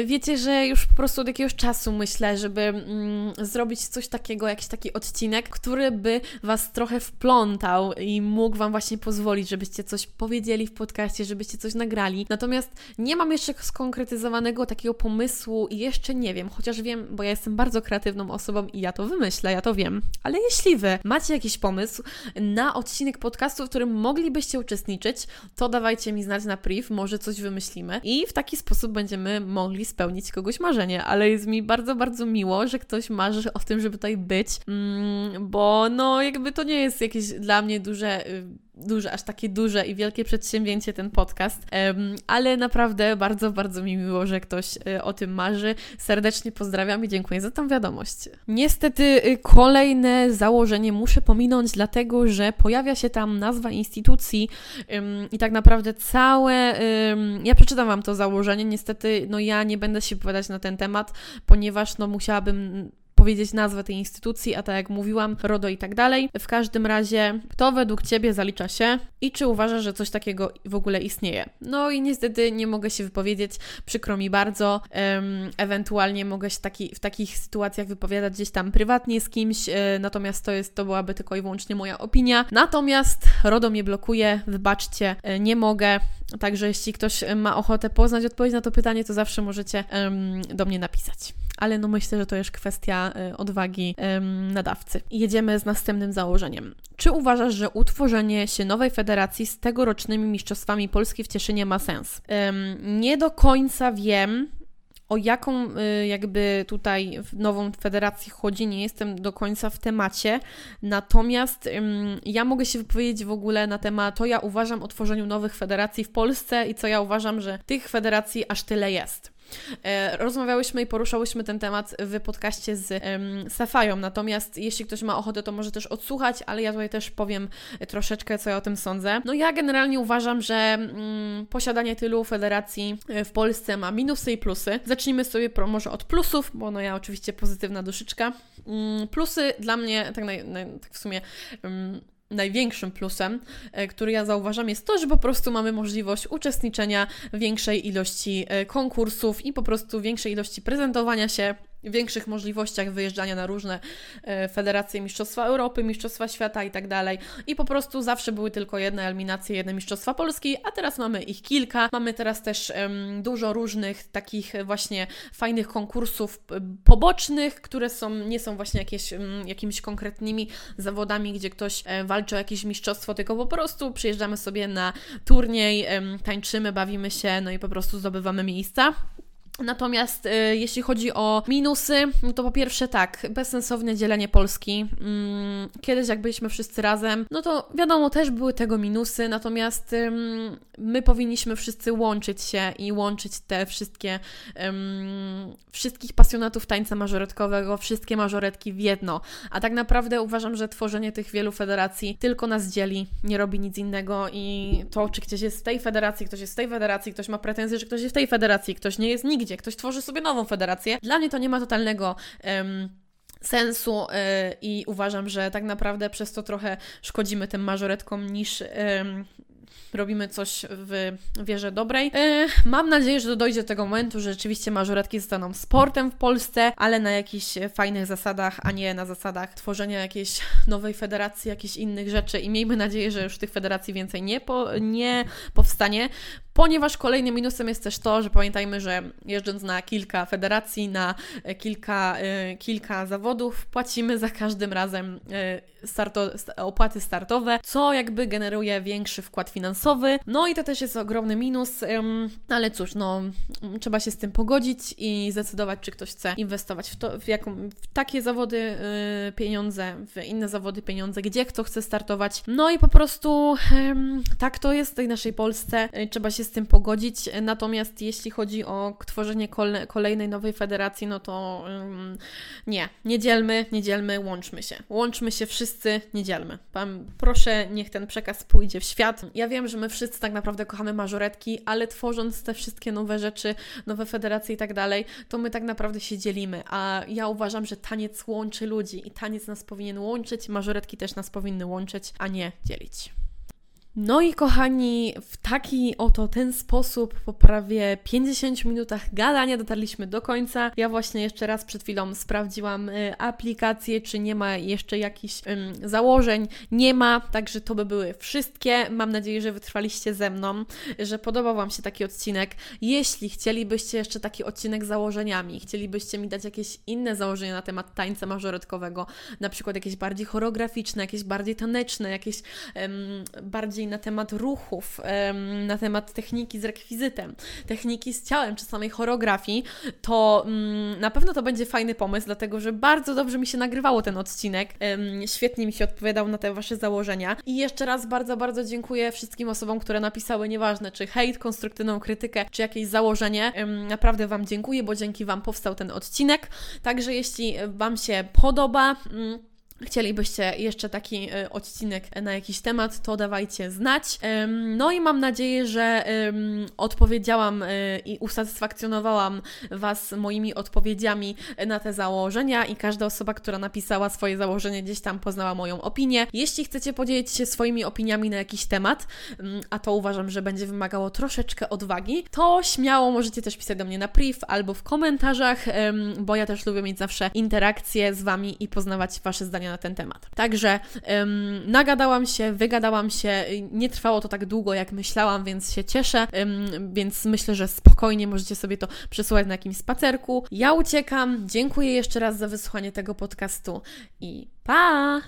Y, wiecie, że już po prostu od jakiegoś czasu myślę, żeby mm, zrobić coś takiego, jakiś taki odcinek, który by Was trochę wplątał i mógł Wam właśnie pozwolić, żebyście coś powiedzieli w podcaście, żebyście coś nagrali. Natomiast nie mam jeszcze skonkretyzowanego takiego pomysłu i jeszcze nie wiem, chociaż wiem, bo ja jestem bardzo kreatywną osobą i ja to wymyślę, ja to wiem. Ale jeśli Wy macie jakiś pomysł na odcinek podcastu, w którym moglibyście uczestniczyć, to dawajcie mi znać na priv, może coś wymyślimy i w taki sposób będziemy mogli spełnić kogoś marzenie. Ale jest mi bardzo, bardzo miło, że ktoś marzy o tym, żeby tutaj być, mm, bo no jakby to nie jest jakieś dla mnie duże y, duże, aż takie duże i wielkie przedsięwzięcie ten podcast, ale naprawdę bardzo, bardzo mi miło, że ktoś e, o tym marzy. Serdecznie pozdrawiam i dziękuję za tą wiadomość. Niestety y, kolejne założenie muszę pominąć, dlatego że pojawia się tam nazwa instytucji i tak naprawdę całe, ja przeczytam Wam to założenie, niestety no ja nie będę się wypowiadać na ten temat, ponieważ no musiałabym powiedzieć nazwę tej instytucji, a tak jak mówiłam, RODO i tak dalej. W każdym razie, kto według Ciebie zalicza się i czy uważasz, że coś takiego w ogóle istnieje? No i niestety nie mogę się wypowiedzieć, przykro mi bardzo. Ewentualnie mogę się taki, w takich sytuacjach wypowiadać gdzieś tam prywatnie z kimś, yy, natomiast to jest, to byłaby tylko i wyłącznie moja opinia. Natomiast RODO mnie blokuje, wybaczcie, yy, nie mogę. Także jeśli ktoś ma ochotę poznać odpowiedź na to pytanie, to zawsze możecie do mnie napisać. Ale no myślę, że to jest kwestia y, odwagi nadawcy. Jedziemy z następnym założeniem. Czy uważasz, że utworzenie się nowej federacji z tegorocznymi mistrzostwami Polski w Cieszynie ma sens? Nie do końca wiem, o jaką y, jakby tutaj nową federację chodzi, nie jestem do końca w temacie. Natomiast ja mogę się wypowiedzieć w ogóle na temat, to ja uważam o tworzeniu nowych federacji w Polsce i co ja uważam, że tych federacji aż tyle jest. E, rozmawiałyśmy i poruszałyśmy ten temat w podcaście z Safają, natomiast jeśli ktoś ma ochotę, to może też odsłuchać, ale ja tutaj też powiem troszeczkę, co ja o tym sądzę. No ja generalnie uważam, że um, posiadanie tylu federacji e, w Polsce ma minusy i plusy. Zacznijmy sobie może od plusów, bo no ja oczywiście pozytywna duszyczka. Um, plusy dla mnie, tak, naj, naj, tak w sumie największym plusem, e, który ja zauważam, jest to, że po prostu mamy możliwość uczestniczenia w większej ilości e, konkursów i po prostu większej ilości prezentowania się większych możliwościach wyjeżdżania na różne e, federacje Mistrzostwa Europy, Mistrzostwa Świata i tak dalej. I po prostu zawsze były tylko jedne eliminacje, jedne Mistrzostwa Polski, a teraz mamy ich kilka. Mamy teraz też um, dużo różnych takich właśnie fajnych konkursów pobocznych, które są, nie są właśnie jakieś, um, jakimiś konkretnymi zawodami, gdzie ktoś um, walczy o jakieś mistrzostwo, tylko po prostu przyjeżdżamy sobie na turniej, tańczymy, bawimy się, no i po prostu zdobywamy miejsca. Natomiast y, jeśli chodzi o minusy, no to po pierwsze tak, bezsensowne dzielenie Polski. Mm, kiedyś jak byliśmy wszyscy razem, no to wiadomo, też były tego minusy, natomiast ym, my powinniśmy wszyscy łączyć się i łączyć te wszystkie, ym, wszystkich pasjonatów tańca mażoretkowego, wszystkie mażoretki w jedno. A tak naprawdę uważam, że tworzenie tych wielu federacji tylko nas dzieli, nie robi nic innego i to, czy ktoś jest w tej federacji, ktoś jest w tej federacji, ktoś ma pretensje, że ktoś jest w tej federacji, ktoś nie jest nigdzie, ktoś tworzy sobie nową federację. Dla mnie to nie ma totalnego. Um, sensu yy, i uważam, że tak naprawdę przez to trochę szkodzimy tym mażoretkom niż yy, robimy coś w wierze dobrej. Yy, mam nadzieję, że dojdzie do tego momentu, że rzeczywiście mażoretki zostaną sportem w Polsce, ale na jakichś fajnych zasadach, a nie na zasadach tworzenia jakiejś nowej federacji, jakichś innych rzeczy i miejmy nadzieję, że już tych federacji więcej nie, po, nie powstanie, Ponieważ kolejnym minusem jest też to, że pamiętajmy, że jeżdżąc na kilka federacji, na e, kilka, y, kilka zawodów, płacimy za każdym razem y, starto, opłaty startowe, co jakby generuje większy wkład finansowy. No i to też jest ogromny minus, ale cóż, no trzeba się z tym pogodzić i zdecydować, czy ktoś chce inwestować w, to, w, jaką, w takie zawody pieniądze, w inne zawody pieniądze, gdzie kto chce startować. No i po prostu tak to jest w tej naszej Polsce. Trzeba się z tym pogodzić. Natomiast jeśli chodzi o tworzenie kolejnej nowej federacji, no to nie, nie dzielmy, nie dzielmy, łączmy się. Łączmy się wszyscy, nie dzielmy. Proszę, niech ten przekaz pójdzie w świat. Ja wiem, że my wszyscy tak naprawdę kochamy mażoretki, ale tworząc te wszystkie nowe rzeczy, nowe federacje i tak dalej, to my tak naprawdę się dzielimy. A ja uważam, że taniec łączy ludzi i taniec nas powinien łączyć, mażoretki też nas powinny łączyć, a nie dzielić. No i kochani, w taki oto ten sposób po prawie 50 minutach gadania dotarliśmy do końca. Ja właśnie jeszcze raz przed chwilą sprawdziłam y, aplikację, czy nie ma jeszcze jakichś założeń. Nie ma, także to by były wszystkie. Mam nadzieję, że wytrwaliście ze mną, że podobał Wam się taki odcinek. Jeśli chcielibyście jeszcze taki odcinek z założeniami, chcielibyście mi dać jakieś inne założenia na temat tańca mażoretkowego, na przykład jakieś bardziej choreograficzne, jakieś bardziej taneczne, jakieś bardziej bardziej na temat ruchów, na temat techniki z rekwizytem, techniki z ciałem czy samej choreografii, to mm, na pewno to będzie fajny pomysł, dlatego że bardzo dobrze mi się nagrywało ten odcinek. Świetnie mi się odpowiadał na te Wasze założenia. I jeszcze raz bardzo, bardzo dziękuję wszystkim osobom, które napisały, nieważne czy hejt, konstruktywną krytykę, czy jakieś założenie. Naprawdę Wam dziękuję, bo dzięki Wam powstał ten odcinek. Także jeśli Wam się podoba, mm, chcielibyście jeszcze taki y, odcinek na jakiś temat, to dawajcie znać. No i mam nadzieję, że odpowiedziałam y, i usatysfakcjonowałam Was moimi odpowiedziami na te założenia i każda osoba, która napisała swoje założenie, gdzieś tam poznała moją opinię. Jeśli chcecie podzielić się swoimi opiniami na jakiś temat, a to uważam, że będzie wymagało troszeczkę odwagi, to śmiało możecie też pisać do mnie na priv albo w komentarzach, bo ja też lubię mieć zawsze interakcje z Wami i poznawać Wasze zdania na ten temat. Także um, nagadałam się, wygadałam się, nie trwało to tak długo, jak myślałam, więc się cieszę, um, więc myślę, że spokojnie możecie sobie to przesłuchać na jakimś spacerku. Ja uciekam, dziękuję jeszcze raz za wysłuchanie tego podcastu i pa!